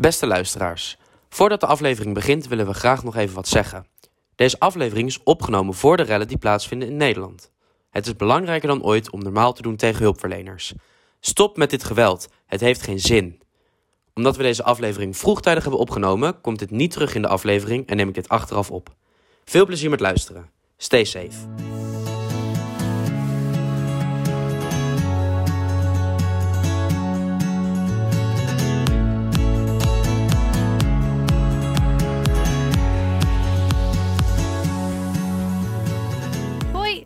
Beste luisteraars, voordat de aflevering begint willen we graag nog even wat zeggen. Deze aflevering is opgenomen voor de rellen die plaatsvinden in Nederland. Het is belangrijker dan ooit om normaal te doen tegen hulpverleners. Stop met dit geweld, het heeft geen zin. Omdat we deze aflevering vroegtijdig hebben opgenomen, komt dit niet terug in de aflevering en neem ik dit achteraf op. Veel plezier met luisteren. Stay safe.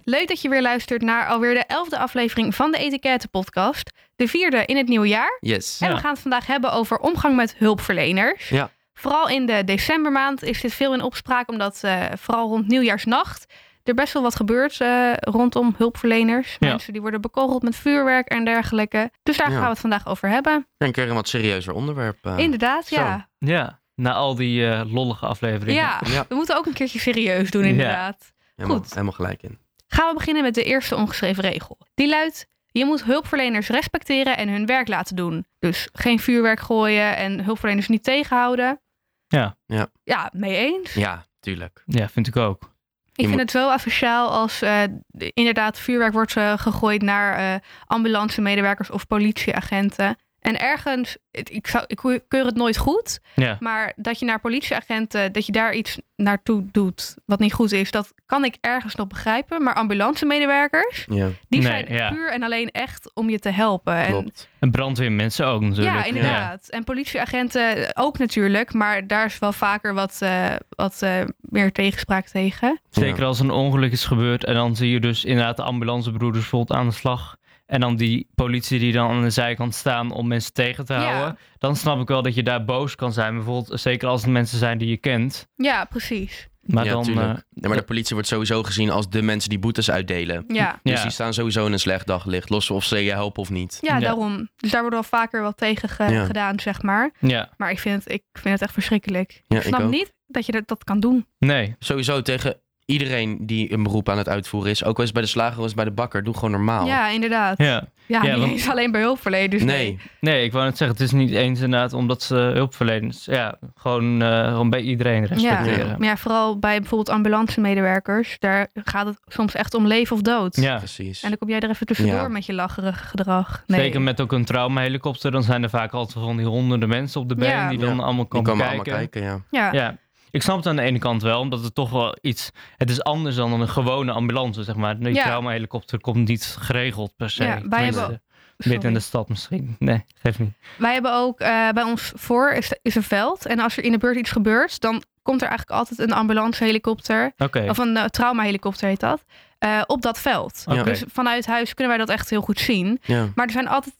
Leuk dat je weer luistert naar alweer de elfde aflevering van de Etiketten podcast. De vierde in het nieuwe jaar. Yes. En we gaan het vandaag hebben over omgang met hulpverleners. Ja. Vooral in de decembermaand is dit veel in opspraak, omdat eh, vooral rond nieuwjaarsnacht er best wel wat gebeurt eh, rondom hulpverleners. Ja. Mensen die worden bekogeld met vuurwerk en dergelijke. Dus daar Ja. gaan we het vandaag over hebben. Een keer een wat serieuzer onderwerp. eh. Inderdaad, zo. ja. Ja, na al die eh, lollige afleveringen. Ja, Ja. we moeten ook een keertje serieus doen, Ja. inderdaad. helemaal, goed. helemaal gelijk in. Gaan we beginnen met de eerste ongeschreven regel. Die luidt: je moet hulpverleners respecteren en hun werk laten doen. Dus geen vuurwerk gooien en hulpverleners niet tegenhouden. Ja. Ja. Ja, mee eens. Ja, tuurlijk. Ja, vind ik ook. Ik vind moet- het zo asociaal als eh, de- inderdaad vuurwerk wordt eh, gegooid naar eh ambulance medewerkers of politieagenten. En ergens, ik, zou, ik keur het nooit goed, Ja. maar dat je naar politieagenten, dat je daar iets naartoe doet wat niet goed is, dat kan ik ergens nog begrijpen. Maar ambulance medewerkers, Ja, die Nee, zijn ja. puur en alleen echt om je te helpen. En, klopt. En brandweermensen ook natuurlijk. ja, inderdaad. En politieagenten ook natuurlijk, maar daar is wel vaker wat, eh, wat eh, meer tegenspraak tegen. Zeker Ja. als een ongeluk is gebeurd en dan zie je dus inderdaad de ambulancebroeders bijvoorbeeld aan de slag. En dan die politie die dan aan de zijkant staan om mensen tegen te Ja. houden. Dan snap ik wel dat je daar boos kan zijn. Bijvoorbeeld zeker als het mensen zijn die je kent. Ja, precies. Maar ja, dan... eh, ja, maar de politie wordt sowieso gezien als de mensen die boetes uitdelen. Ja. Dus Ja. die staan sowieso in een slecht daglicht, los of ze je helpen of niet. Ja, Ja. daarom. Dus daar wordt wel vaker wat tegen ge- Ja. gedaan, zeg maar. ja, Maar ik vind het, ik vind het echt verschrikkelijk. Ja, ik ik snap ook. niet dat je dat, dat kan doen. nee. Sowieso tegen iedereen die een beroep aan het uitvoeren is. Ook al is het bij de slager het bij de bakker. Doe gewoon normaal. Ja, inderdaad. Ja, Ja. Ja, niet want- eens alleen bij hulpverleners. Nee, Nee, ik wou net zeggen, het is niet eens inderdaad omdat ze hulpverleners... Ja, gewoon, eh, gewoon bij iedereen respecteren. Ja. Maar ja, vooral bij bijvoorbeeld ambulance medewerkers. Daar gaat het soms echt om leven of dood. Ja. precies. En dan kom jij er even tussendoor Ja. met je lacherige gedrag. Nee. Zeker met ook een traumahelikopter, dan zijn er vaak altijd van die honderden mensen op de been Ja. die dan Ja. allemaal die komen komen kijken. allemaal kijken, ja. Ja. Ik snap het aan de ene kant wel, omdat het toch wel iets... Het is anders dan een gewone ambulance, zeg maar. Die Ja. traumahelikopter komt niet geregeld per se. Ja, wij hebben- Midden in de stad misschien. Nee, geef niet. Wij hebben ook eh, bij ons voor is, is een veld. En als er in de buurt iets gebeurt, dan komt er eigenlijk altijd een ambulancehelikopter. Oké, Of een uh, traumahelikopter heet dat. eh, op dat veld. Dus vanuit huis kunnen wij dat echt heel goed zien. ja. Maar er zijn altijd.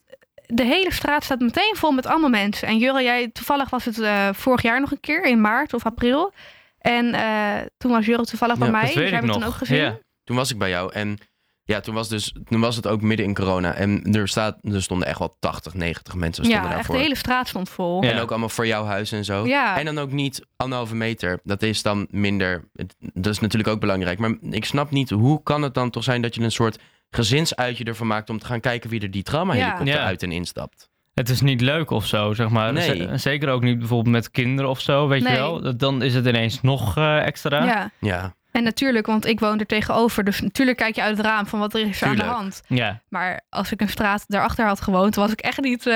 De hele straat staat meteen vol met allemaal mensen. En Jurre, jij toevallig was het eh, vorig jaar nog een keer in maart of april. En eh, toen was Jurre toevallig bij Ja, mij. dat weet Dus ik nog. toen ook gezien. Ja. Toen was ik bij jou en ja, toen was, dus, toen was het ook midden in corona. En er, staat, er stonden echt wel 80, 90 mensen stonden Ja, de hele straat stond vol. Ja. En ook allemaal voor jouw huis en zo. Ja. En dan ook niet anderhalve meter. Dat is dan minder. Dat is natuurlijk ook belangrijk. Maar ik snap niet, hoe kan het dan toch zijn dat je een soort gezinsuitje ervan maakt om te gaan kijken wie er die traumahelikopter Ja. Ja. uit en instapt? Het is niet leuk of zo, zeg maar. Nee. Zeker ook niet bijvoorbeeld met kinderen of zo, weet Nee. je wel. Dan is het ineens nog eh, extra. Ja. Ja, En natuurlijk, want ik woon er tegenover. Dus natuurlijk kijk je uit het raam van wat er is aan de hand. Ja, Maar als ik een straat daarachter had gewoond, was ik echt niet eh,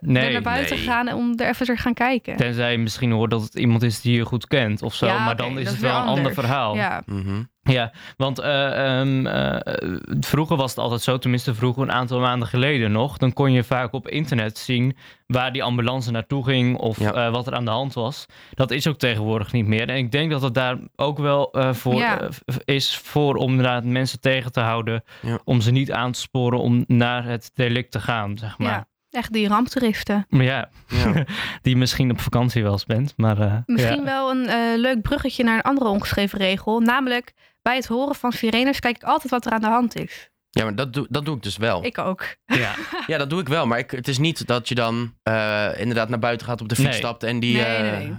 Nee, er naar buiten nee. gegaan om er even te gaan kijken. tenzij je misschien hoort dat het iemand is die je goed kent of zo. Ja, maar dan is het wel een ander verhaal. Ja, mhm. Ja, want eh, ehm, eh, vroeger was het altijd zo, tenminste vroeger een aantal maanden geleden nog. Dan kon je vaak op internet zien waar die ambulance naartoe ging of Ja. eh, wat er aan de hand was. Dat is ook tegenwoordig niet meer. En ik denk dat het daar ook wel eh, voor Ja. is voor om inderdaad mensen tegen te houden. Ja. Om ze niet aan te sporen om naar het delict te gaan, zeg maar. ja. echt die ramptoeristen. Maar ja, ja. die misschien op vakantie wel eens bent. Maar, eh, Misschien ja. wel een eh, leuk bruggetje naar een andere ongeschreven regel. Namelijk, bij het horen van sirenes kijk ik altijd wat er aan de hand is. ja, maar dat doe, dat doe ik dus wel. Ik ook. Ja. Ja, dat doe ik wel. Maar ik, het is niet dat je dan eh, inderdaad naar buiten gaat, op de fiets Nee. stapt en die Nee, eh, nee,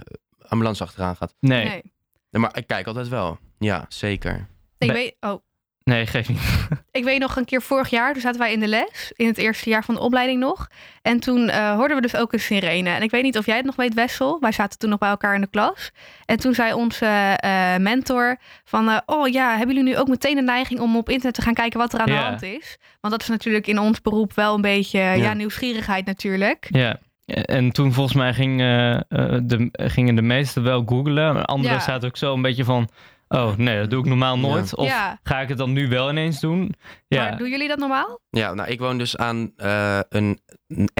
ambulance achteraan gaat. Nee. Nee. Nee, maar ik kijk altijd wel. Ja, zeker. Ik weet, oh, Nee, geef niet. Ik weet nog een keer vorig jaar, toen zaten wij in de les, in het eerste jaar van de opleiding nog. En toen eh, hoorden we dus ook een sirene. En ik weet niet of jij het nog weet, Wessel. Wij zaten toen nog bij elkaar in de klas. En toen zei onze eh, mentor van, eh, oh ja, hebben jullie nu ook meteen de neiging om op internet te gaan kijken wat er aan de hand is? Want dat is natuurlijk in ons beroep wel een beetje, ja, nieuwsgierigheid natuurlijk. Ja. En toen volgens mij ging, de, gingen de meesten wel googlen. Anderen Ja. zaten ook zo een beetje van... Oh, nee, dat doe ik normaal nooit. Of Ja. ga ik het dan nu wel ineens doen? Ja, Maar doen jullie dat normaal? Ja, nou, ik woon dus aan eh, een,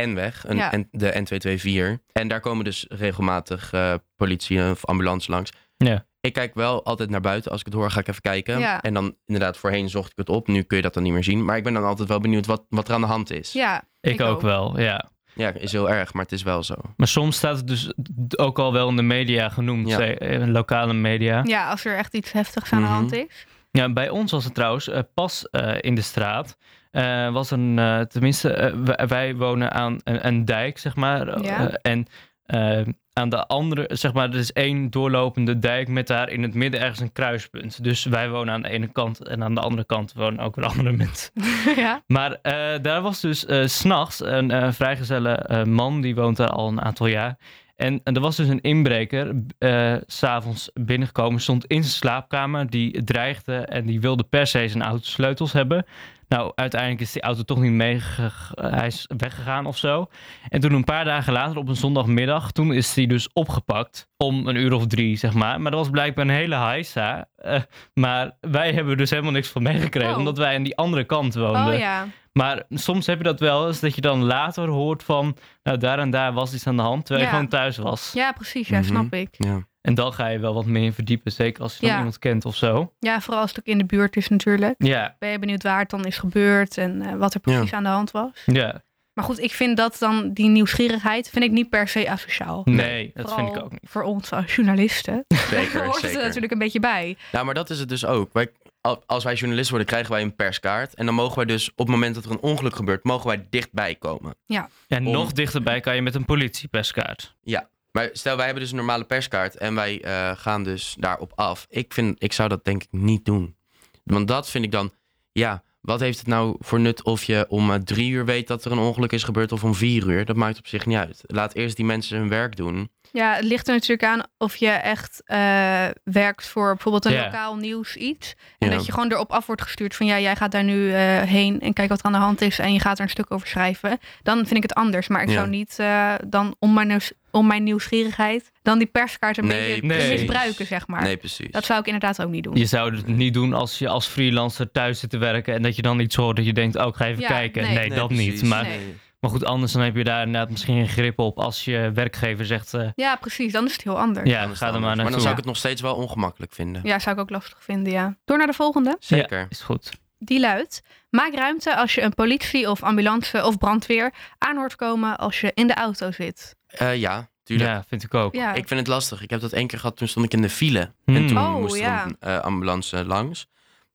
N-weg, een, Ja. N- de N224. En daar komen dus regelmatig eh, politie of ambulance langs. Ja. Ik kijk wel altijd naar buiten. Als ik het hoor, ga ik even kijken. Ja. En dan inderdaad, voorheen zocht ik het op. Nu kun je dat dan niet meer zien. Maar ik ben dan altijd wel benieuwd wat, wat er aan de hand is. Ja, ik, ik ook, ook. wel, ja. Ja, is heel erg, maar het is wel zo. Maar soms staat het dus ook al wel in de media genoemd. Ja. zeg, eh, lokale media. ja, als er echt iets heftigs aan de Mhm. hand is. Ja, bij ons was het trouwens eh, pas eh, in de straat. eh, was een, eh, tenminste, eh, wij, wonen aan een, een dijk, zeg maar. eh, Ja. eh, en eh, aan de andere, zeg maar, er is één doorlopende dijk met daar in het midden ergens een kruispunt. Dus wij wonen aan de ene kant en aan de andere kant wonen ook weer andere mensen. ja. Maar eh, daar was dus s s'nachts een eh, vrijgezelle man, die woont daar al een aantal jaar. En, en er was dus een inbreker, s s'avonds binnengekomen, stond in zijn slaapkamer. Die dreigde en die wilde per se zijn autosleutels hebben. Nou, uiteindelijk is die auto toch niet meegegaan. Hij is weggegaan of zo. En toen een paar dagen later, op een zondagmiddag, toen is hij dus opgepakt. Om een uur of drie, zeg maar. Maar dat was blijkbaar een hele heisa. Eh, maar wij hebben dus helemaal niks van meegekregen. Oh. Omdat wij aan die andere kant woonden. Oh ja. Maar soms heb je dat wel eens, dat je dan later hoort van... Nou, daar en daar was iets aan de hand, terwijl Ja. je gewoon thuis was. Ja, precies. Ja, Mhm. snap ik. Ja. En dan ga je wel wat meer in verdiepen. Zeker als je dan Ja. iemand kent of zo. Ja, vooral als het ook in de buurt is natuurlijk. Ja, Ben je benieuwd waar het dan is gebeurd en eh, wat er precies aan de hand was. ja. Maar goed, ik vind dat dan, die nieuwsgierigheid, vind ik niet per se asociaal. Nee, dat Vooral vind ik ook niet. Voor ons als journalisten Zeker, hoort het er zeker. natuurlijk een beetje bij. Nou, maar dat is het dus ook. Wij, al- als wij journalist worden, krijgen wij een perskaart. En dan mogen wij dus op het moment dat er een ongeluk gebeurt, mogen wij dichtbij komen. En Om- nog dichterbij kan je met een politieperskaart. Maar stel, wij hebben dus een normale perskaart en wij eh, gaan dus daarop af. Ik, vind, ik zou dat denk ik niet doen. Want dat vind ik dan, ja, wat heeft het nou voor nut of je om eh, drie uur weet dat er een ongeluk is gebeurd of om vier uur? Dat maakt op zich niet uit. Laat eerst die mensen hun werk doen. Ja, het ligt er natuurlijk aan of je echt eh, werkt voor bijvoorbeeld een lokaal nieuws iets. En dat je gewoon erop af wordt gestuurd van ja, jij gaat daar nu eh, heen en kijk wat er aan de hand is en je gaat er een stuk over schrijven. Dan vind ik het anders. Maar ik zou niet eh, dan om mijn, nieuws- om mijn nieuwsgierigheid dan die perskaart een Nee, beetje nee. misbruiken, zeg maar. Nee, precies. Dat zou ik inderdaad ook niet doen. Je zou het niet doen als je als freelancer thuis zit te werken... en dat je dan iets hoort dat je denkt, oh, ik ga even Ja, kijken. nee. Nee, dat precies. niet. Maar, Nee. Maar goed, anders dan heb je daar inderdaad misschien geen grip op... als je werkgever zegt, eh, Ja, precies. Dan is het heel anders. ja, Dan er maar naartoe. Maar dan zou ik het nog steeds wel ongemakkelijk vinden. Ja, zou ik ook lastig vinden, ja. Door naar de volgende. Zeker. Ja, is goed. Die luidt: Maak ruimte als je een politie of ambulance of brandweer aan hoort komen als je in de auto zit. Eh, ja, tuurlijk. Ja, vind ik ook. Ja, Ik vind het lastig. Ik heb dat één keer gehad, toen stond ik in de file. Hmm. En toen Oh, moest er ja. een eh, ambulance langs.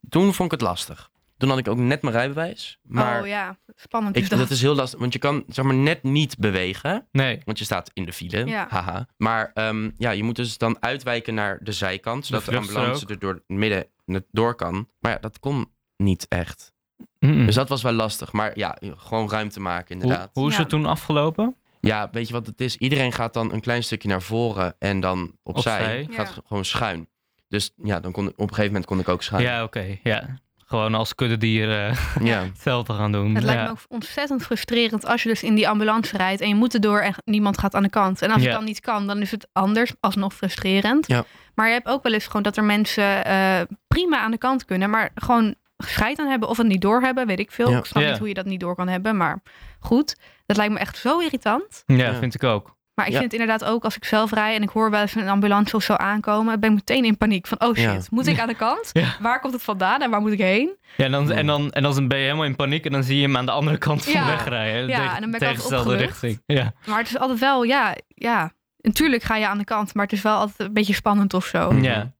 Toen vond ik het lastig. Toen had ik ook net mijn rijbewijs. Maar oh ja, spannend ik, dat. dat is heel lastig, want je kan zeg maar net niet bewegen. Nee, Want je staat in de file, Ja. haha. Maar ehm, ja, je moet dus dan uitwijken naar de zijkant, zodat de, ambulance er door het midden net door kan. Maar ja, dat kon niet echt. Dus dat was wel lastig. Maar ja, gewoon ruimte maken inderdaad. hoe is Ja. het toen afgelopen? Ja, weet je wat het is? Iedereen gaat dan een klein stukje naar voren en dan opzij. Opzij. Gaat Ja. gewoon schuin. Dus ja, dan kon, op een gegeven moment kon ik ook schuin. Ja, oké. ja. Gewoon als kuddedier eh ja. hetzelfde gaan doen. Het lijkt ja. me ook ontzettend frustrerend als je dus in die ambulance rijdt en je moet erdoor en niemand gaat aan de kant. En als Ja. het dan niet kan, dan is het anders, alsnog frustrerend. Ja. Maar je hebt ook wel eens gewoon dat er mensen eh, prima aan de kant kunnen, maar gewoon scheid aan hebben of het niet doorhebben, weet ik veel. Ja. Ik snap Ja. niet hoe je dat niet door kan hebben, maar goed. Dat lijkt me echt zo irritant. Ja, Ja. vind ik ook. Maar ik Ja. vind het inderdaad ook als ik zelf rij en ik hoor wel eens een ambulance of zo aankomen, ben ik meteen in paniek van oh shit, Ja. moet ik aan de kant? Ja. Waar komt het vandaan en waar moet ik heen? Ja, en dan, en, dan, en dan ben je helemaal in paniek en dan zie je hem aan de andere kant van Ja. de weg rijden. Ja, tegen- en dan ben ik altijd tegenstelde opgelucht. richting. Ja. Maar het is altijd wel, ja, ja. Natuurlijk ga je aan de kant, maar het is wel altijd een beetje spannend of zo. Ja.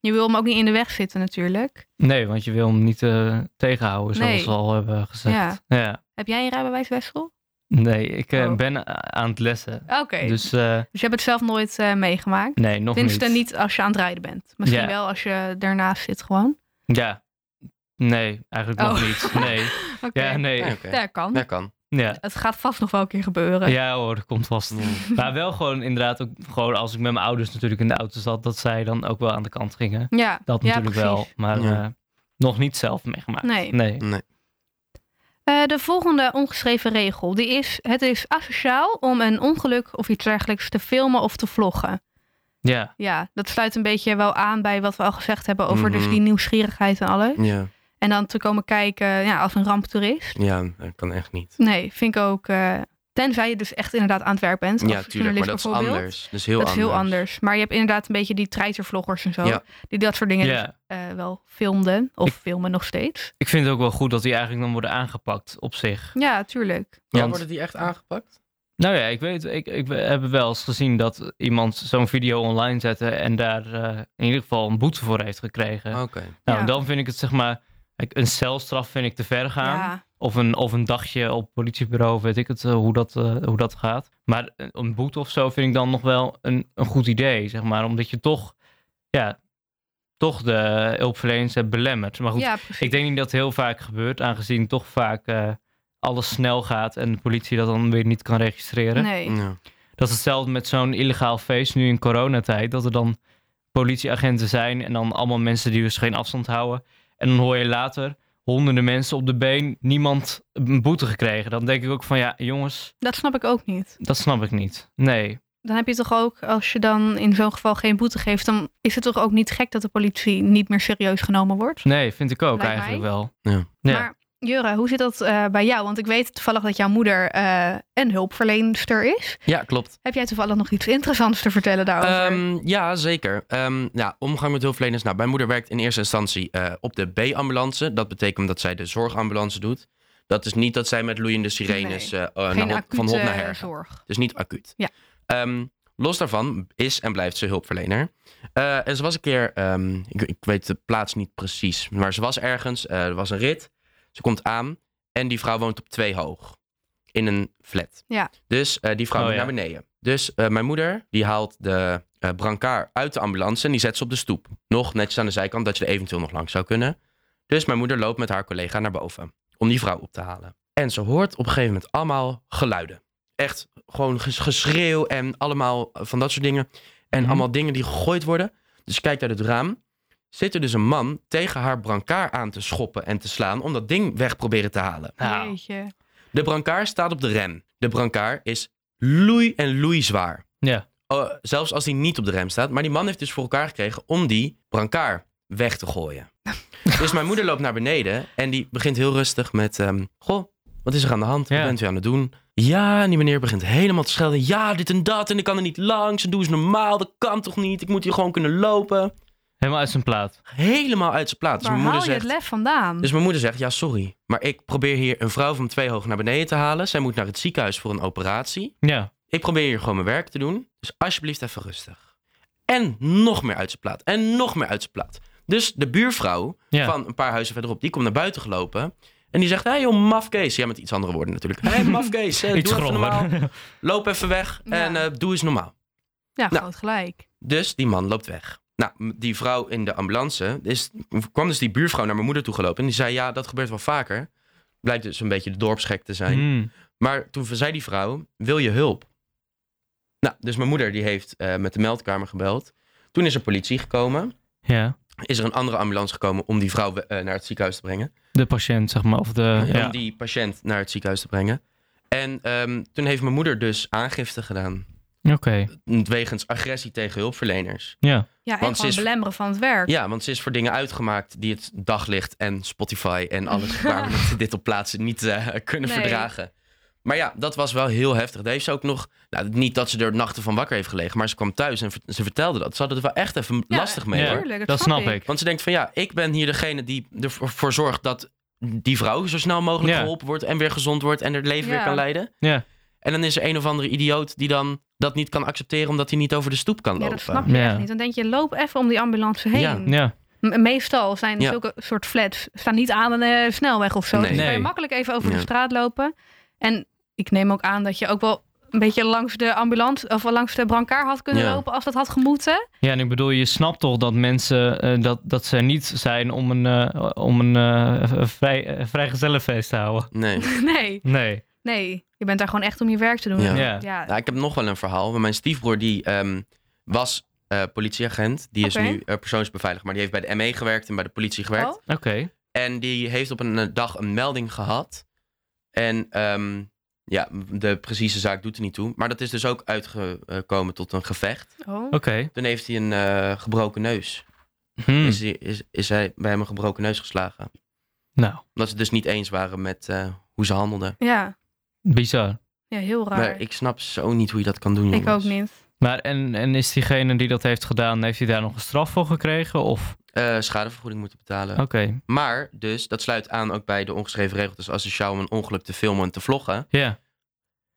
Je wil hem ook niet in de weg zitten natuurlijk. Nee, want je wil hem niet eh, tegenhouden, zoals Nee. we al hebben gezegd. Ja. Ja. Heb jij een rijbewijs, Wessel? Nee, ik eh, Oh. ben a- aan het lessen. Oké. Dus, Dus eh, je hebt het zelf nooit eh, meegemaakt? nee, nog Tenminste niet. niet als je aan het rijden bent. Misschien Ja. wel als je ernaast zit gewoon. Ja. Nee, eigenlijk nog Oh. niet. Nee. Oké. Ja, nee. Ja, kan. Ja, kan. Ja. Het gaat vast nog wel een keer gebeuren. ja hoor, dat komt vast. Ja. Maar wel gewoon inderdaad ook gewoon als ik met mijn ouders natuurlijk in de auto zat, dat zij dan ook wel aan de kant gingen. Ja, Dat ja, natuurlijk wel. Maar Ja. eh, nog niet zelf meegemaakt. Nee. Nee. Nee. Eh, de volgende ongeschreven regel die is: het is asociaal om een ongeluk of iets dergelijks te filmen of te vloggen. Ja. Ja, dat sluit een beetje wel aan bij wat we al gezegd hebben over dus Mhm. die nieuwsgierigheid en alles. Ja. En dan te komen kijken ja, als een ramptoerist. ja, dat kan echt niet. Nee, vind ik ook. eh, tenzij je dus echt inderdaad aan het werk bent. Ja, als tuurlijk, maar journalist dat is bijvoorbeeld. anders. Dat is heel dat is anders. heel anders. Maar je hebt inderdaad een beetje die treitervloggers en zo. Ja. Die dat soort dingen Ja. dus, eh, wel filmden. Of Ik- filmen nog steeds. Ik vind het ook wel goed dat die eigenlijk dan worden aangepakt op zich. Ja, tuurlijk. Ja, worden die echt aangepakt? Nou ja, ik weet, ik, ik heb wel eens gezien dat iemand zo'n video online zette en daar eh, in ieder geval een boete voor heeft gekregen. Oké. Nou, Ja. dan vind ik het zeg maar, een celstraf vind ik te ver gaan. Ja, Of een, of een dagje op politiebureau, weet ik het, eh, hoe, dat, eh, hoe dat gaat. Maar een- een boete of zo vind ik dan nog wel een, een goed idee, zeg maar. Omdat je toch, ja, toch de hulpverleners hebt belemmerd. Maar goed, ja ik denk niet dat het heel vaak gebeurt, aangezien toch vaak eh, alles snel gaat en de politie dat dan weer niet kan registreren. Nee. Ja. Dat is hetzelfde met zo'n illegaal feest nu in coronatijd. Dat er dan politieagenten zijn en dan allemaal mensen die dus geen afstand houden. En dan hoor je later honderden mensen op de been, niemand een boete gekregen. Dan denk ik ook van ja, jongens, Dat snap ik ook niet. dat snap ik niet. Nee. Dan heb je toch ook, als je dan in zo'n geval geen boete geeft, dan is het toch ook niet gek dat de politie niet meer serieus genomen wordt. Nee, vind ik ook Lijkt eigenlijk mij. wel. Ja. Ja. Maar Jure, hoe zit dat eh, bij jou? Want ik weet toevallig dat jouw moeder eh, een hulpverlenster is. ja, klopt. Heb jij toevallig nog iets interessants te vertellen daarover? Ehm, ja, zeker. Ja, omgang met hulpverleners. Nou, mijn moeder werkt in eerste instantie eh, op de B-ambulance. Dat betekent dat zij de zorgambulance doet. Dat is niet dat zij met loeiende sirenes Nee. naar van hot naar her gaat. Dus niet acuut. Ja. Ehm, los daarvan is en blijft ze hulpverlener. En ze was een keer, ik, ik weet de plaats niet precies, maar ze was ergens, er was een rit. Ze komt aan en die vrouw woont op twee hoog. In een flat. Ja. Dus eh, die vrouw Oh, moet ja. naar beneden. Dus eh, mijn moeder, die haalt de eh brancard uit de ambulance en die zet ze op de stoep. Nog netjes aan de zijkant, dat je er eventueel nog langs zou kunnen. Dus mijn moeder loopt met haar collega naar boven om die vrouw op te halen. En ze hoort op een gegeven moment allemaal geluiden. Echt gewoon ges- geschreeuw en allemaal van dat soort dingen. En Mhm. allemaal dingen die gegooid worden. Dus ze kijkt uit het raam. Zit er dus een man tegen haar brancard aan te schoppen en te slaan om dat ding weg proberen te halen. Nou, Jeetje. De brancard staat op de rem. De brancard is loei en loei zwaar. ja. Oh, zelfs als die niet op de rem staat. Maar die man heeft dus voor elkaar gekregen om die brancard weg te gooien. dus mijn moeder loopt naar beneden en die begint heel rustig met... ehm, Goh, wat is er aan de hand? Wat bent u aan het doen? Ja, en die meneer begint helemaal te schelden. Ja, dit en dat en ik kan er niet langs. En doe eens normaal, dat kan toch niet? Ik moet hier gewoon kunnen lopen. Helemaal uit zijn plaat. Helemaal uit zijn plaat. Dus Waar mijn haal moeder je zegt... het lef vandaan? Dus mijn moeder zegt, ja sorry, maar ik probeer hier een vrouw van twee hoog naar beneden te halen. Zij moet naar het ziekenhuis voor een operatie. Ja. Ik probeer hier gewoon mijn werk te doen. Dus alsjeblieft even rustig. En nog meer uit zijn plaat. En nog meer uit zijn plaat. Dus de buurvrouw Ja. van een paar huizen verderop, die komt naar buiten gelopen. En die zegt, hé hey, joh, mafkees. Ja, met iets andere woorden natuurlijk. Hé, hey, mafkees, eh, doe even normaal. Loop even weg Ja. en eh, doe eens normaal. ja, nou. groot gelijk. Dus die man loopt weg. Nou, die vrouw in de ambulance, is, kwam dus die buurvrouw naar mijn moeder toe gelopen. En die zei, ja, dat gebeurt wel vaker. Blijkt dus een beetje de dorpsgek te zijn. Hmm. Maar toen zei die vrouw, wil je hulp? Nou, dus mijn moeder die heeft eh, met de meldkamer gebeld. Toen is er politie gekomen. Ja. Is er een andere ambulance gekomen om die vrouw eh, naar het ziekenhuis te brengen. De patiënt, zeg maar. Of de, ja. Om die patiënt naar het ziekenhuis te brengen. En ehm, toen heeft mijn moeder dus aangifte gedaan. Oké. Wegens agressie tegen hulpverleners. Ja. Ja, en Want ze gewoon is- belemmeren van het werk. Ja, want ze is voor dingen uitgemaakt die het daglicht en Spotify en alles waar we met dit op plaatsen niet eh, kunnen Nee. verdragen. Maar ja, dat was wel heel heftig. Daar heeft ze ook nog, nou, niet dat ze er nachten van wakker heeft gelegen, maar ze kwam thuis en ver- ze vertelde dat. Ze hadden het wel echt even Ja, lastig mee. Ja, hoor. Tuurlijk, dat snap ik. Want ze denkt van ja, ik ben hier degene die ervoor voor zorgt dat die vrouw zo snel mogelijk Ja. geholpen wordt en weer gezond wordt en het leven Ja. weer kan leiden. Ja. En dan is er een of andere idioot die dan dat niet kan accepteren omdat hij niet over de stoep kan Ja, lopen. dat snap je Ja. echt niet. Dan denk je, loop even om die ambulance heen. Ja. Ja. Meestal zijn Ja. zulke soort flats staan niet aan een eh, snelweg of zo. Nee. Dus kan je makkelijk even over de Ja. straat lopen. En ik neem ook aan dat je ook wel een beetje langs de ambulance of langs de brancard had kunnen Ja. lopen als dat had gemoeten. Ja, en ik bedoel, je snapt toch dat mensen eh, dat, dat ze niet zijn om een, eh, om een vrij, vrijgezellenfeest te houden. Nee. Nee, Nee. Nee. Je bent daar gewoon echt om je werk te doen. Ja. Ja. ja. Ja, ik heb nog wel een verhaal. Mijn stiefbroer die ehm, was eh, politieagent. Die is nu eh, persoonsbeveiliger. Maar die heeft bij de ME gewerkt en bij de politie gewerkt. Oh, Oké. En die heeft op een eh, dag een melding gehad. En ehm, ja, de precieze zaak doet er niet toe. Maar dat is dus ook uitgekomen tot een gevecht. oh. Oké. Toen heeft hij een eh, gebroken neus. Hmm. Is, hij, is, is hij bij hem een gebroken neus geslagen. Nou, Omdat ze het dus niet eens waren met eh, hoe ze handelden. Ja. Bizar. ja, heel raar. Maar ik snap zo niet hoe je dat kan doen. Ik jongens. ook niet. Maar en, en is diegene die dat heeft gedaan, heeft hij daar nog een straf voor gekregen? Of? Eh, schadevergoeding moeten betalen. Oké. Maar dus, dat sluit aan ook bij de ongeschreven regel. Dus asociaal om een ongeluk te filmen en te vloggen. Ja,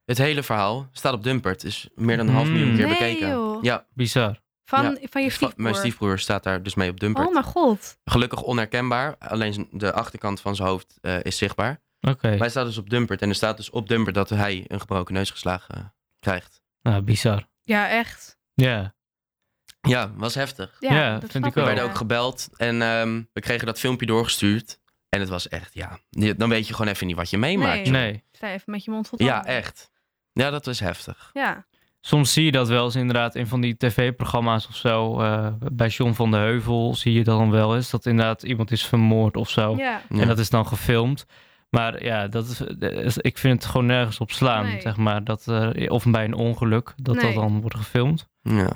Het hele verhaal staat op Dumpert. Is meer dan een half Mm. miljoen keer Nee, bekeken. joh. Ja, bizar. Van, Ja, van je va- stiefbroer. mijn stiefbroer staat daar dus mee op Dumpert. Oh mijn god. Gelukkig onherkenbaar. Alleen de achterkant van zijn hoofd eh, is zichtbaar. Oké. Maar hij staat dus op Dumpert. En er staat dus op Dumpert dat hij een gebroken neus geslagen eh, krijgt. Nou, bizar. Ja, echt. Ja. Ja, was heftig. Ja, Ja, dat vind ik We ook. werden ja. ook gebeld. En ehm, we kregen dat filmpje doorgestuurd. En het was echt, ja. Dan weet je gewoon even niet wat je meemaakt. Nee. Sta even met je mond vol Ja, echt. Ja, dat was heftig. Ja. Soms zie je dat wel eens inderdaad in van die tv-programma's of zo. eh, bij John van de Heuvel zie je dan wel eens dat inderdaad iemand is vermoord of zo. Ja. Ja. En dat is dan gefilmd. Maar ja, dat is, eh, ik vind het gewoon nergens op slaan, Nee. zeg maar. Dat, eh, of bij een ongeluk, dat dat dan wordt gefilmd. Ja.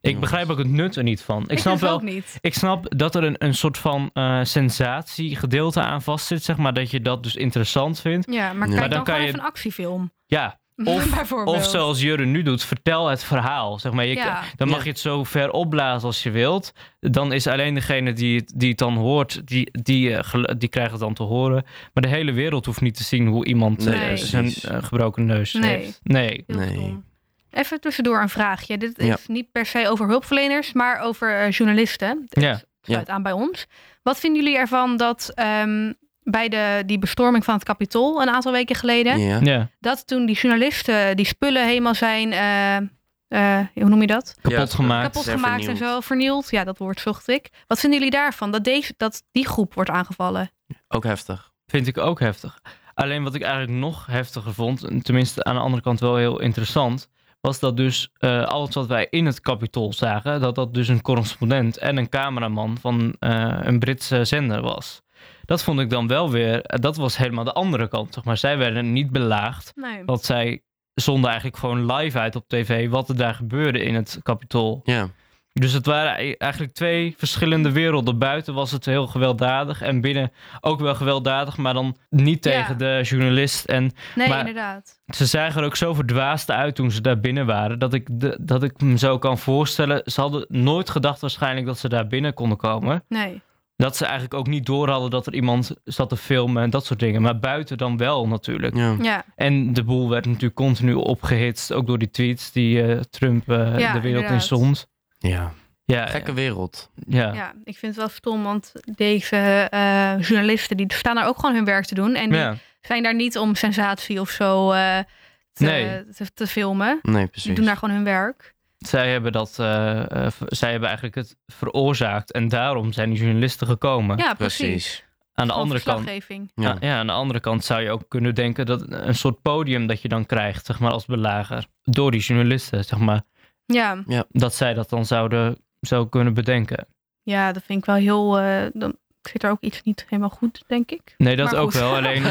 Ik begrijp ook het nut er niet van. Ik, Ik, snap dus wel, ook niet. ik snap dat er een, een soort van eh sensatiegedeelte aan vastzit, zeg maar. Dat je dat dus interessant vindt. Ja, maar Ja. kijk Maar dan dan, kan gewoon je- even een actiefilm. Ja, Of- zoals Jurre nu doet, vertel het verhaal. Zeg maar, je, Ja. Dan mag Ja. je het zo ver opblazen als je wilt. Dan is alleen degene die het, die het dan hoort, die, die, eh, die krijgt het dan te horen. Maar de hele wereld hoeft niet te zien hoe iemand eh, zijn eh, gebroken neus Nee. heeft. Nee. Nee. Even tussendoor een vraagje. Dit is Ja. niet per se over hulpverleners, maar over journalisten. Dit Ja. sluit aan bij ons. Wat vinden jullie ervan dat ehm, bij de, die bestorming van het Capitool een aantal weken geleden, Ja. Ja, dat toen die journalisten die spullen helemaal zijn, eh, eh, hoe noem je dat? kapot Ja, gemaakt. Kapot gemaakt en zo, vernield. Ja, dat woord zocht ik. Wat vinden jullie daarvan? Dat, deze, dat die groep wordt aangevallen? Ook heftig. Vind ik ook heftig. Alleen wat ik eigenlijk nog heftiger vond, en tenminste aan de andere kant wel heel interessant, was dat dus eh, alles wat wij in het kapitool zagen, dat dat dus een correspondent en een cameraman van eh, een Britse zender was. Dat vond ik dan wel weer, eh, dat was helemaal de andere kant. Zeg maar. Zij werden niet belaagd, Nee. want zij zonden eigenlijk gewoon live uit op tv wat er daar gebeurde in het kapitool. Ja. Dus het waren e- eigenlijk twee verschillende werelden. Buiten was het heel gewelddadig en binnen ook wel gewelddadig, maar dan niet Ja. tegen de journalist. En Nee, Maar- inderdaad. ze zagen er ook zo verdwaasd uit toen ze daar binnen waren, dat ik, de, dat ik me zo kan voorstellen. Ze hadden nooit gedacht waarschijnlijk dat ze daar binnen konden komen. Nee. Dat ze eigenlijk ook niet door hadden dat er iemand zat te filmen en dat soort dingen. Maar buiten dan wel natuurlijk. Ja. Ja, En de boel werd natuurlijk continu opgehitst, ook door die tweets die eh, Trump eh, Ja, de wereld in zond. ja. Ja, Gekke wereld. ja. ja, ik vind het wel stom, want deze eh, journalisten die staan daar ook gewoon hun werk te doen. En die ja. zijn daar niet om sensatie of zo eh, te, Nee. te, te filmen. Nee, Die precies. doen daar gewoon hun werk. Zij hebben dat, v- zij hebben eigenlijk het veroorzaakt en daarom zijn die journalisten gekomen. Ja, precies. Aan de andere kant. Ja. ja. ja, aan de andere kant zou je ook kunnen denken dat een soort podium dat je dan krijgt, zeg maar als belager, door die journalisten, zeg maar, Ja, dat zij dat dan zouden zou kunnen bedenken. ja, dat vind ik wel heel... eh, dan zit er ook iets niet helemaal goed, denk ik. Nee, dat Maar ook goed. wel. Alleen,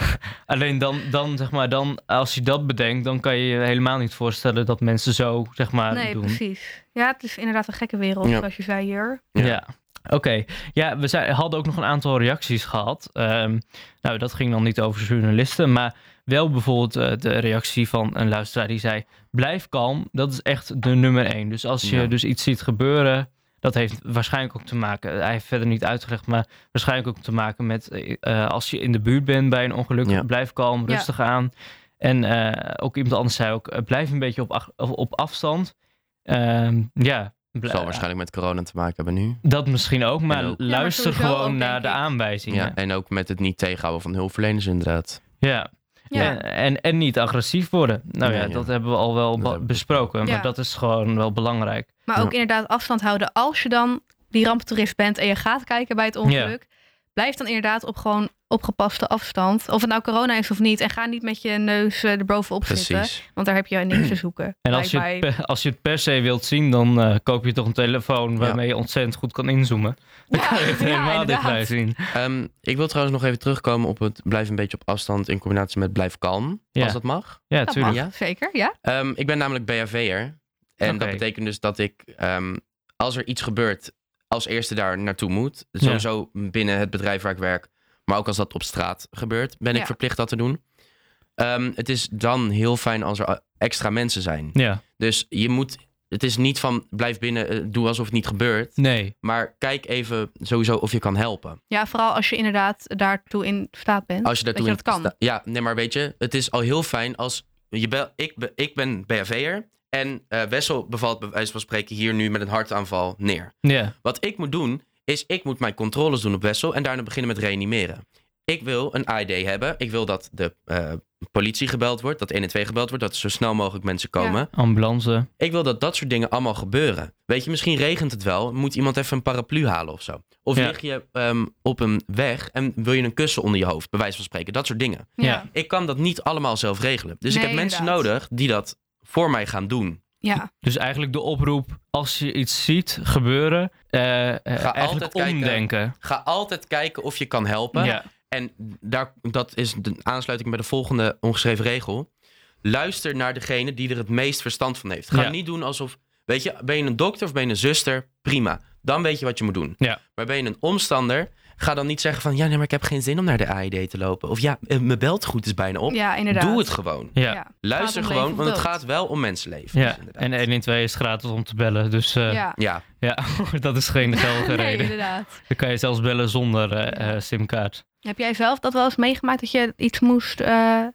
alleen dan, dan, zeg maar, dan, als je dat bedenkt, dan kan je je helemaal niet voorstellen dat mensen zo, zeg maar, nee, doen. precies. Ja, het is inderdaad een gekke wereld, Ja. zoals je zei hier. Ja. Ja. Oké, ja, we zei, hadden ook nog een aantal reacties gehad. Ehm, nou, dat ging dan niet over journalisten, maar wel bijvoorbeeld eh, de reactie van een luisteraar die zei: Blijf kalm, dat is echt de nummer één. Dus als je Ja. dus iets ziet gebeuren, dat heeft waarschijnlijk ook te maken, hij heeft verder niet uitgelegd, maar waarschijnlijk ook te maken met eh, als je in de buurt bent bij een ongeluk, Ja. blijf kalm, Ja. rustig aan. En eh, ook iemand anders zei ook: eh, Blijf een beetje op, op afstand. Ehm, ja. Zal waarschijnlijk met corona te maken hebben nu. dat misschien ook, maar Ja, luister gewoon ook, naar de aanwijzingen. Ja. Ja. En ook met het niet tegenhouden van hulpverleners inderdaad. ja. Ja. En, en, en niet agressief worden. Nou ja, ja. dat hebben we al wel besproken. Maar Ja. dat is gewoon wel belangrijk. Maar ook Ja. inderdaad afstand houden als je dan die ramptoerist bent en je gaat kijken bij het ongeluk. Blijf dan inderdaad op gewoon opgepaste afstand. Of het nou corona is of niet. En ga niet met je neus eh, erbovenop zitten. Want daar heb je niks te zoeken. En als je, het als je het per se wilt zien, dan eh, koop je toch een telefoon waarmee je ontzettend goed kan inzoomen. Dan Ja, kan je het ja, helemaal dichtbij zien. Ehm, ik wil trouwens nog even terugkomen op het blijf een beetje op afstand in combinatie met blijf kalm. Ja. Als dat mag. Ja, dat tuurlijk. mag, Ja. zeker, ja. Ehm, ik ben namelijk BHV'er. En dat betekent dus dat ik, ehm, als er iets gebeurt, als eerste daar naartoe moet. Sowieso binnen het bedrijf waar ik werk. Maar ook als dat op straat gebeurt, ben ik Ja. verplicht dat te doen. Ehm, het is dan heel fijn als er extra mensen zijn. Ja, Dus je moet, het is niet van blijf binnen, eh, doe alsof het niet gebeurt. nee. Maar kijk even sowieso of je kan helpen. Ja, vooral als je inderdaad daartoe in staat bent. Als je daartoe dat je dat in kan. Ja, nee, maar weet je, het is al heel fijn als je bel, ik, be- ik ben BHV'er en eh Wessel bevalt bij wijze van spreken hier nu met een hartaanval neer. Ja, Wat ik moet doen, is ik moet mijn controles doen op Wessel en daarna beginnen met reanimeren. Ik wil een AED hebben. Ik wil dat de eh, politie gebeld wordt, dat 112 gebeld wordt, dat er zo snel mogelijk mensen komen. ambulance. Ik wil dat dat soort dingen allemaal gebeuren. Weet je, misschien regent het wel. Moet iemand even een paraplu halen of zo? Of Ja. lig je ehm, op een weg en wil je een kussen onder je hoofd, bij wijze van spreken. Dat soort dingen. Ja. Ik kan dat niet allemaal zelf regelen. Dus ik heb mensen inderdaad. nodig die dat voor mij gaan doen. ja. Dus eigenlijk de oproep, als je iets ziet gebeuren, eh, eh, eigenlijk altijd kijken. omdenken. Ga altijd kijken of je kan helpen. Ja, En daar, dat is de aansluiting bij de volgende ongeschreven regel. Luister naar degene die er het meest verstand van heeft. Ga Ja. niet doen alsof... Weet je, ben je een dokter of ben je een zuster? Prima. Dan weet je wat je moet doen. Ja. Maar ben je een omstander... Ga dan niet zeggen van... Ja, nee, maar ik heb geen zin om naar de AED te lopen. Of ja, eh, mijn beltegoed is bijna op. ja, inderdaad. Doe het gewoon. ja. Luister gewoon, want het gaat wel om mensenlevens. ja. inderdaad. En 112 is gratis om te bellen. Dus eh, ja. Ja. Ja, dat is geen geldige Nee, reden. inderdaad. Dan kan je zelfs bellen zonder eh, eh, simkaart. Heb jij zelf dat wel eens meegemaakt dat je iets moest, eh,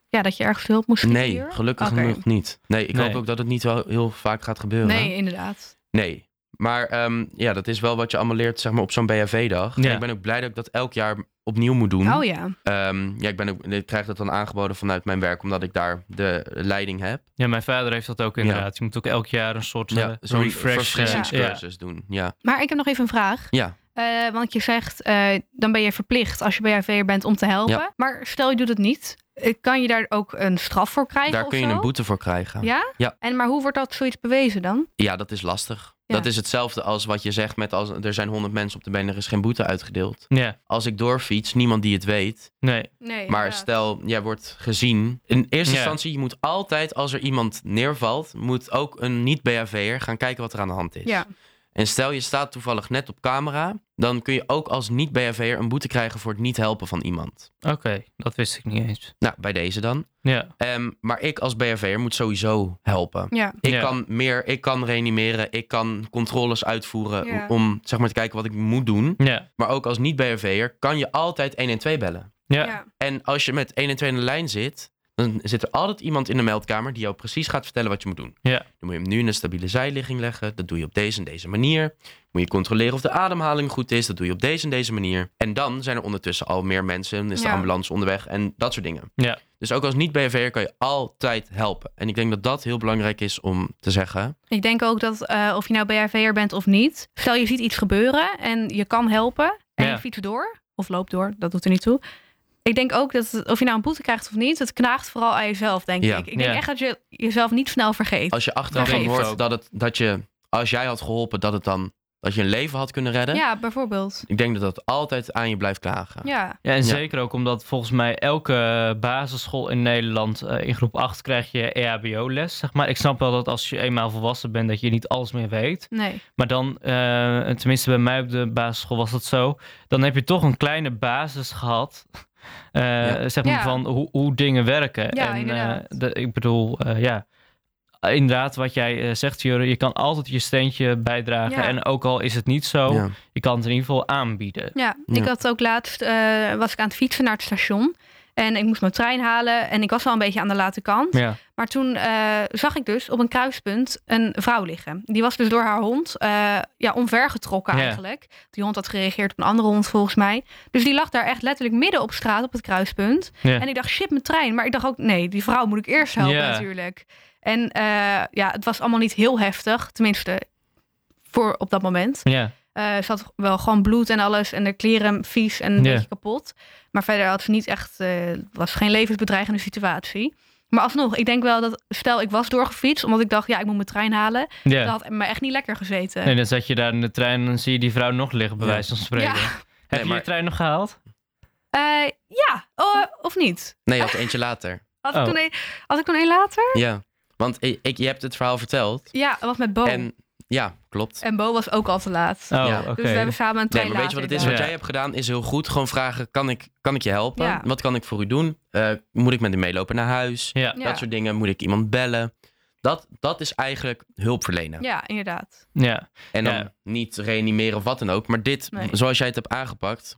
ja, dat je ergens hulp moest nee, hier? gelukkig nog niet. Nee, ik Nee. hoop ook dat het niet wel heel vaak gaat gebeuren. Nee, inderdaad. Nee. Maar ehm, ja, dat is wel wat je allemaal leert zeg maar, op zo'n BHV-dag. Ja. En ik ben ook blij dat ik dat elk jaar opnieuw moet doen. Oh ja. Ehm, ja, ik, ben ook, ik krijg dat dan aangeboden vanuit mijn werk, omdat ik daar de leiding heb. Ja, mijn vader heeft dat ook inderdaad. Je moet ook elk jaar een soort Ja, eh, zo'n refresh. eh, doen. Ja. Maar ik heb nog even een vraag. Ja. Eh, want je zegt, eh, dan ben je verplicht als je BHV'er bent om te helpen. Ja. Maar stel je doet het niet. Eh, Kan je daar ook een straf voor krijgen Daar of kun je zo? een boete voor krijgen. Ja? Ja. En maar hoe wordt dat zoiets bewezen dan? Ja, dat is lastig. Ja. Dat is hetzelfde als wat je zegt met als er zijn honderd mensen op de been, er is geen boete uitgedeeld. Ja, Als ik doorfiets, niemand die het weet. nee. Nee. Maar stel, jij wordt gezien. In eerste Ja. instantie, je moet altijd, als er iemand neervalt, moet ook een niet-BHV'er gaan kijken wat er aan de hand is. Ja. En stel, je staat toevallig net op camera, dan kun je ook als niet-BHV'er een boete krijgen voor het niet helpen van iemand. Oké, dat wist ik niet eens. Nou, bij deze dan. Ja, Ehm, maar ik als BHV'er moet sowieso helpen. Ja. Ik Ja. kan meer, ik kan reanimeren, ik kan controles uitvoeren Ja. om zeg maar te kijken wat ik moet doen. ja, Maar ook als niet-BHV'er kan je altijd 112 bellen. ja. Ja. En als je met 1 en 2 in de lijn zit, dan zit er altijd iemand in de meldkamer die jou precies gaat vertellen wat je moet doen. Ja. Dan moet je hem nu in een stabiele zijligging leggen. Dat doe je op deze en deze manier. Moet je controleren of de ademhaling goed is. Dat doe je op deze en deze manier. En dan zijn er ondertussen al meer mensen. Dan is de Ja. ambulance onderweg en dat soort dingen. Ja. Dus ook als niet-BV'er kan je altijd helpen. En ik denk dat dat heel belangrijk is om te zeggen. Ik denk ook dat eh, of je nou BHV'er bent of niet. Stel je ziet iets gebeuren en je kan helpen. En Ja. je fietst door. Of loopt door. Dat doet er niet toe. Ik denk ook dat het- of je nou een boete krijgt of niet. Het knaagt vooral aan jezelf, denk Ja. ik. Ik denk Ja. echt dat je jezelf niet snel vergeet. Als je achteraf dan hoort dat, het, dat je, als jij had geholpen, dat het dan dat je een leven had kunnen redden. Ja, bijvoorbeeld. Ik denk dat dat altijd aan je blijft klagen. Ja. Ja, en Ja. zeker ook omdat volgens mij elke basisschool in Nederland eh, in groep 8 krijg je EHBO-les. Zeg maar. Ik snap wel dat als je eenmaal volwassen bent, dat je niet alles meer weet. Nee. Maar dan, eh, tenminste bij mij op de basisschool was dat zo, dan heb je toch een kleine basis gehad. Eh, Ja. Zeg maar Ja. van hoe, hoe dingen werken. Ja, en, eh, de- ik bedoel, eh, ja. Inderdaad, wat jij zegt, Jure, je kan altijd je steentje bijdragen. Ja. En ook al is het niet zo, Ja. je kan het in ieder geval aanbieden. Ja, Ja. ik had ook laatst, eh, was ik aan het fietsen naar het station. En ik moest mijn trein halen en ik was al een beetje aan de late kant. Ja, Maar toen eh, zag ik dus op een kruispunt een vrouw liggen. Die was dus door haar hond uh, ja, omvergetrokken eigenlijk. Die hond had gereageerd op een andere hond volgens mij. Dus die lag daar echt letterlijk midden op straat op het kruispunt. En ik dacht, shit, mijn trein. Maar ik dacht ook, nee, die vrouw moet ik eerst helpen natuurlijk. En eh, ja, het was allemaal niet heel heftig. Tenminste, voor op dat moment. Ja, ze had wel gewoon bloed en alles. En de kleren vies en een beetje kapot. Maar verder had ze niet echt... eh, was geen levensbedreigende situatie. Maar alsnog, ik denk wel dat... Stel, ik was doorgefietst. Omdat ik dacht, ja, ik moet mijn trein halen. Dat had me echt niet lekker gezeten. Nee, dan zat je daar in de trein en dan zie je die vrouw nog liggen, bij Ja. wijze van spreken. Ja. Heb Nee, je maar- je trein nog gehaald? Eh, ja, oh, of niet? Nee, je had eentje later. Had, Oh. ik toen een, had ik toen een later? Ja. Want ik, ik- je hebt het verhaal verteld. Ja, was met Bo. En ja, klopt. Bo was ook al te laat. Oh, Ja. Dus we hebben samen een Nee, trein maar weet je wat het is? Wat jij hebt gedaan is heel goed. Gewoon vragen, kan ik, kan ik je helpen? Ja. Wat kan ik voor u doen? Eh, moet ik met u meelopen naar huis? Ja, Ja. Dat soort dingen. Moet ik iemand bellen? Dat, dat is eigenlijk hulp verlenen. Ja, inderdaad. ja. En dan Ja. niet reanimeren of wat dan ook. Maar dit, Nee. zoals jij het hebt aangepakt,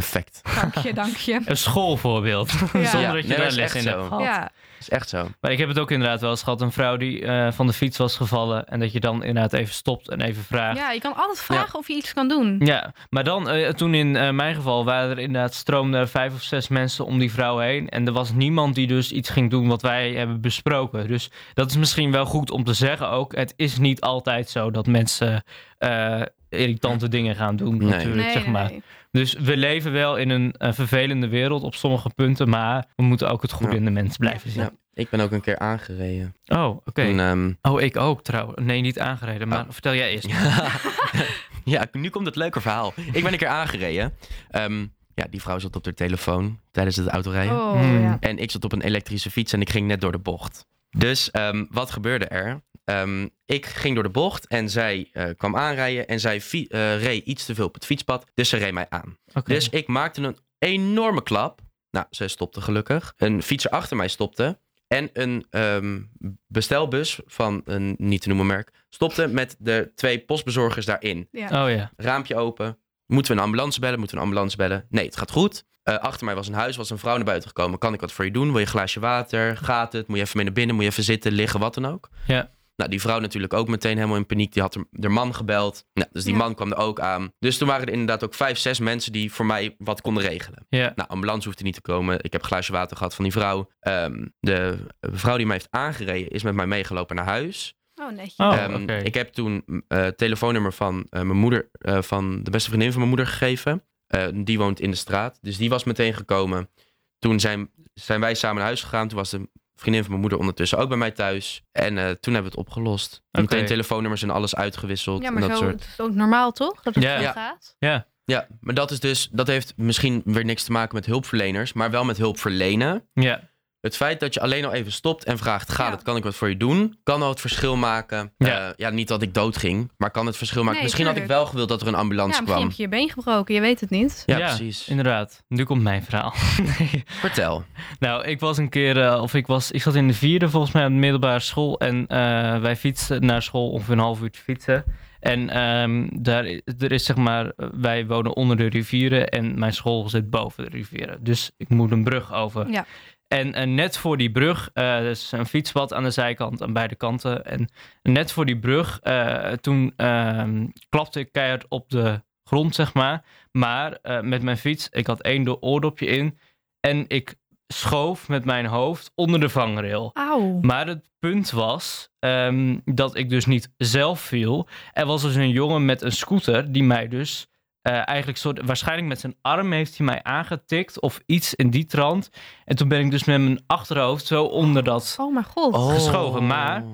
perfect. Dank je, dank je. Een schoolvoorbeeld. Zonder Ja. dat je Nee, daar is les echt in zo. hebt gehad. Ja, Dat is echt zo. Maar ik heb het ook inderdaad wel eens gehad. Een vrouw die eh, van de fiets was gevallen. En dat je dan inderdaad even stopt en even vraagt. ja, je kan altijd vragen of je iets kan doen. Ja, maar dan, eh, toen in eh, mijn geval, waren er inderdaad stroomden er vijf of zes mensen om die vrouw heen. En er was niemand die dus iets ging doen wat wij hebben besproken. Dus dat is misschien wel goed om te zeggen ook. Het is niet altijd zo dat mensen eh, irritante dingen gaan doen, Nee. natuurlijk, Nee, zeg maar. nee. Dus we leven wel in een vervelende wereld op sommige punten, maar we moeten ook het goede Ja. in de mens blijven zien. Ja. Ik ben ook een keer aangereden. Oh, oké. Ehm, Oh, ik ook trouwens. Nee, niet aangereden, maar Oh. vertel jij eerst. ja, nu komt het leuke verhaal. Ik ben een keer aangereden. Ehm, ja, die vrouw zat op haar telefoon tijdens het autorijden. Oh, Hmm. ja. En ik zat op een elektrische fiets en ik ging net door de bocht. Dus ehm, wat gebeurde er? Ehm, ik ging door de bocht en zij eh, kwam aanrijden en zij fi- eh, reed iets te veel op het fietspad. Dus ze reed mij aan. Dus ik maakte een enorme klap. Nou, ze stopte gelukkig. Een fietser achter mij stopte. En een ehm, bestelbus van een niet te noemen merk stopte met de twee postbezorgers daarin. Ja. Oh ja. Raampje open. Moeten we een ambulance bellen? Moeten we een ambulance bellen? Nee, het gaat goed. Eh, achter mij was een huis, was een vrouw naar buiten gekomen. Kan ik wat voor je doen? Wil je een glaasje water? Gaat het? Moet je even mee naar binnen? Moet je even zitten, liggen, wat dan ook? Ja. Nou, die vrouw natuurlijk ook meteen helemaal in paniek. Die had er- haar man gebeld. Nou, dus die Ja. man kwam er ook aan. Dus toen waren er inderdaad ook vijf, zes mensen die voor mij wat konden regelen. Ja. Nou, ambulance hoefde niet te komen. Ik heb een glaasje water gehad van die vrouw. Ehm, de vrouw die mij heeft aangereden is met mij meegelopen naar huis. Oh, netjes. Oh, Ehm, oké. Ik heb toen eh, het telefoonnummer van eh, mijn moeder, eh, van de beste vriendin van mijn moeder gegeven. Eh, die woont in de straat. Dus die was meteen gekomen. Toen zijn, zijn wij samen naar huis gegaan. Toen was de vriendin van mijn moeder ondertussen ook bij mij thuis. En eh, toen hebben we het opgelost. Meteen telefoonnummers en alles uitgewisseld. Ja, en maar dat zo soort. het is ook normaal, toch? Dat het zo Ja. gaat. Ja. Ja, maar dat is dus, dat heeft misschien weer niks te maken met hulpverleners, maar wel met hulp verlenen. Ja. Het feit dat je alleen al even stopt en vraagt: gaat Ja. het, kan ik wat voor je doen? Kan al het verschil maken. Ja. Ja, ja niet dat ik dood ging, maar kan het verschil maken. Nee, misschien had ik wel gewild dat er een Ja, ambulance misschien kwam. heb je je been gebroken, je weet het niet. Ja, Ja. precies. Inderdaad. Nu komt mijn verhaal. nee. Vertel. Nou, ik was een keer, eh, of ik was, ik zat in de vierde volgens mij op de middelbare school. En eh, wij fietsten naar school ongeveer een half uur te fietsen. En ehm, daar, er is zeg maar, eh, wij wonen onder de rivieren en mijn school zit boven de rivieren. Dus ik moet een brug over. Ja. En net voor die brug, er is een fietspad aan de zijkant, aan beide kanten. En net voor die brug, eh, toen ehm, klapte ik keihard op de grond, zeg maar. Maar eh, met mijn fiets, ik had één do- oordopje in. En ik schoof met mijn hoofd onder de vangrail. Auw. Maar het punt was ehm, dat ik dus niet zelf viel. Er was dus een jongen met een scooter die mij dus eh, eigenlijk soort, waarschijnlijk met zijn arm heeft hij mij aangetikt of iets in die trant. En toen ben ik dus met mijn achterhoofd zo onder dat. Oh mijn god. Geschoven, maar-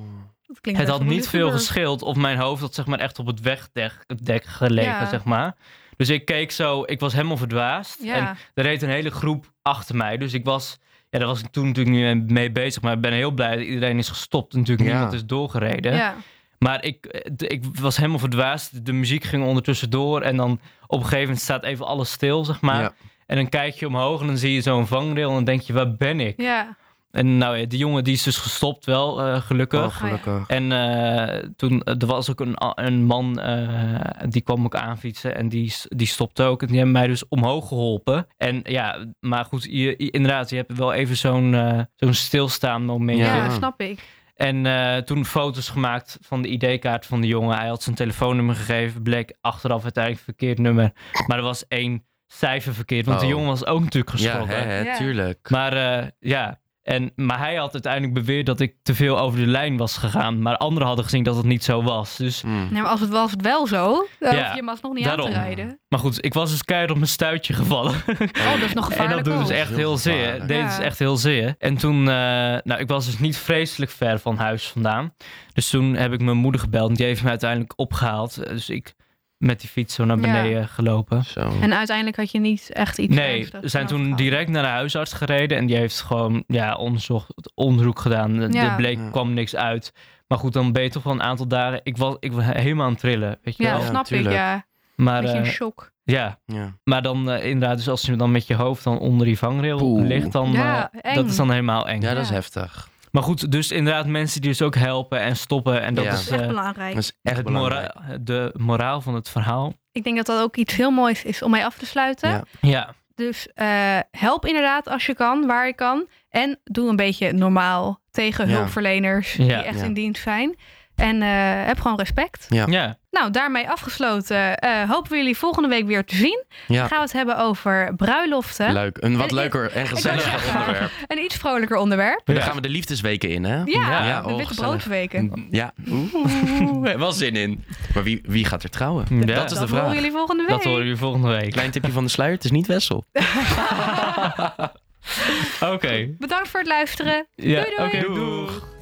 Dat klinkt Het had niet veel gescheeld of mijn hoofd had zeg maar echt op het wegdek dek gelegen, Ja. zeg maar. Dus ik keek zo, ik was helemaal verdwaasd. En er reed een hele groep achter mij. Dus ik was, ja, daar was ik toen natuurlijk niet mee bezig. Maar ik ben heel blij dat iedereen is gestopt. en Natuurlijk Ja. niemand is doorgereden. Ja. Maar ik, eh, ik was helemaal verdwaasd. De muziek ging ondertussen door. En dan op een gegeven moment staat even alles stil, zeg maar. Ja. En dan kijk je omhoog en dan zie je zo'n vangrail. En dan denk je, waar ben ik? Ja. En nou ja, die jongen die is dus gestopt wel, eh, gelukkig. Oh, gelukkig. En eh, toen er was ook een, een man eh, die kwam ook aanfietsen en die, die stopte ook. En die hebben mij dus omhoog geholpen. En ja, maar goed, je, inderdaad, je hebt wel even zo'n zo'n stilstaan momentje. Ja, Ja. snap ik. En eh, toen foto's gemaakt van de ID-kaart van de jongen. Hij had zijn telefoonnummer gegeven, bleek achteraf uiteindelijk verkeerd nummer. Maar er was één cijfer verkeerd, want de Oh. jongen was ook natuurlijk Ja, geschrokken. hè, hè, Ja. tuurlijk. Maar eh, ja, en, maar hij had uiteindelijk beweerd dat ik te veel over de lijn was gegaan. Maar anderen hadden gezien dat het niet zo was. Dus, Mm. Nee, maar als het was het wel zo, dan Ja, hoef je hem alsnog niet daarom. aan te rijden. maar goed, ik was dus keihard op mijn stuitje gevallen. Oh, dat is nog en gevaarlijk dat doet dus echt Heel heel zeer. gevaarlijk. Deed Ja. dus echt heel zeer. En toen, eh, nou, ik was dus niet vreselijk ver van huis vandaan. Dus toen heb ik mijn moeder gebeld. En die heeft me uiteindelijk opgehaald. Dus ik met die fiets zo naar Ja. beneden gelopen. Zo. En uiteindelijk had je niet echt iets Nee, we zijn toen gehad. direct naar de huisarts gereden. En die heeft gewoon ja, onderzocht, onderzoek gedaan. Er Ja. bleek, Ja. kwam niks uit. Maar goed, dan ben je toch wel een aantal dagen... Ik was, ik was helemaal aan het trillen, weet je Ja, wel. dat snap tuurlijk. ik, ja. Maar, Beetje een eh, shock. ja, Ja. maar dan eh, inderdaad, dus als je dan met je hoofd dan onder die vangrail Poeh. ligt, dan Ja, eh, dat is dan helemaal eng. ja, dat is Ja. heftig. Maar goed, dus inderdaad mensen die dus ook helpen en stoppen. En dat Ja. Dat is echt eh, belangrijk. Dat is echt het belangrijk. mora- de moraal van het verhaal. Ik denk dat dat ook iets heel moois is om mee af te sluiten. Ja. Ja, Dus eh, help inderdaad als je kan, waar je kan. En doe een beetje normaal tegen Ja. hulpverleners Ja. die echt Ja. in dienst zijn. En eh, heb gewoon respect. Ja. ja. Nou, daarmee afgesloten. eh, hopen we jullie volgende week weer te zien. Ja. Dan gaan we het hebben over bruiloften. Leuk. Een wat En- leuker en gezelliger onderwerp. Een iets vrolijker onderwerp. Dan gaan we de liefdesweken in, hè? Ja, Ja, de oh, witte broodweken. Ja. Oeh, wel zin in. Maar wie, wie gaat er trouwen? Ja. Dat is Dat de horen vraag. jullie volgende week. Dat horen jullie volgende week. Klein tipje van de sluier, het is niet Wessel. Oké. Bedankt voor het luisteren. Ja, Doei, doei. doeg.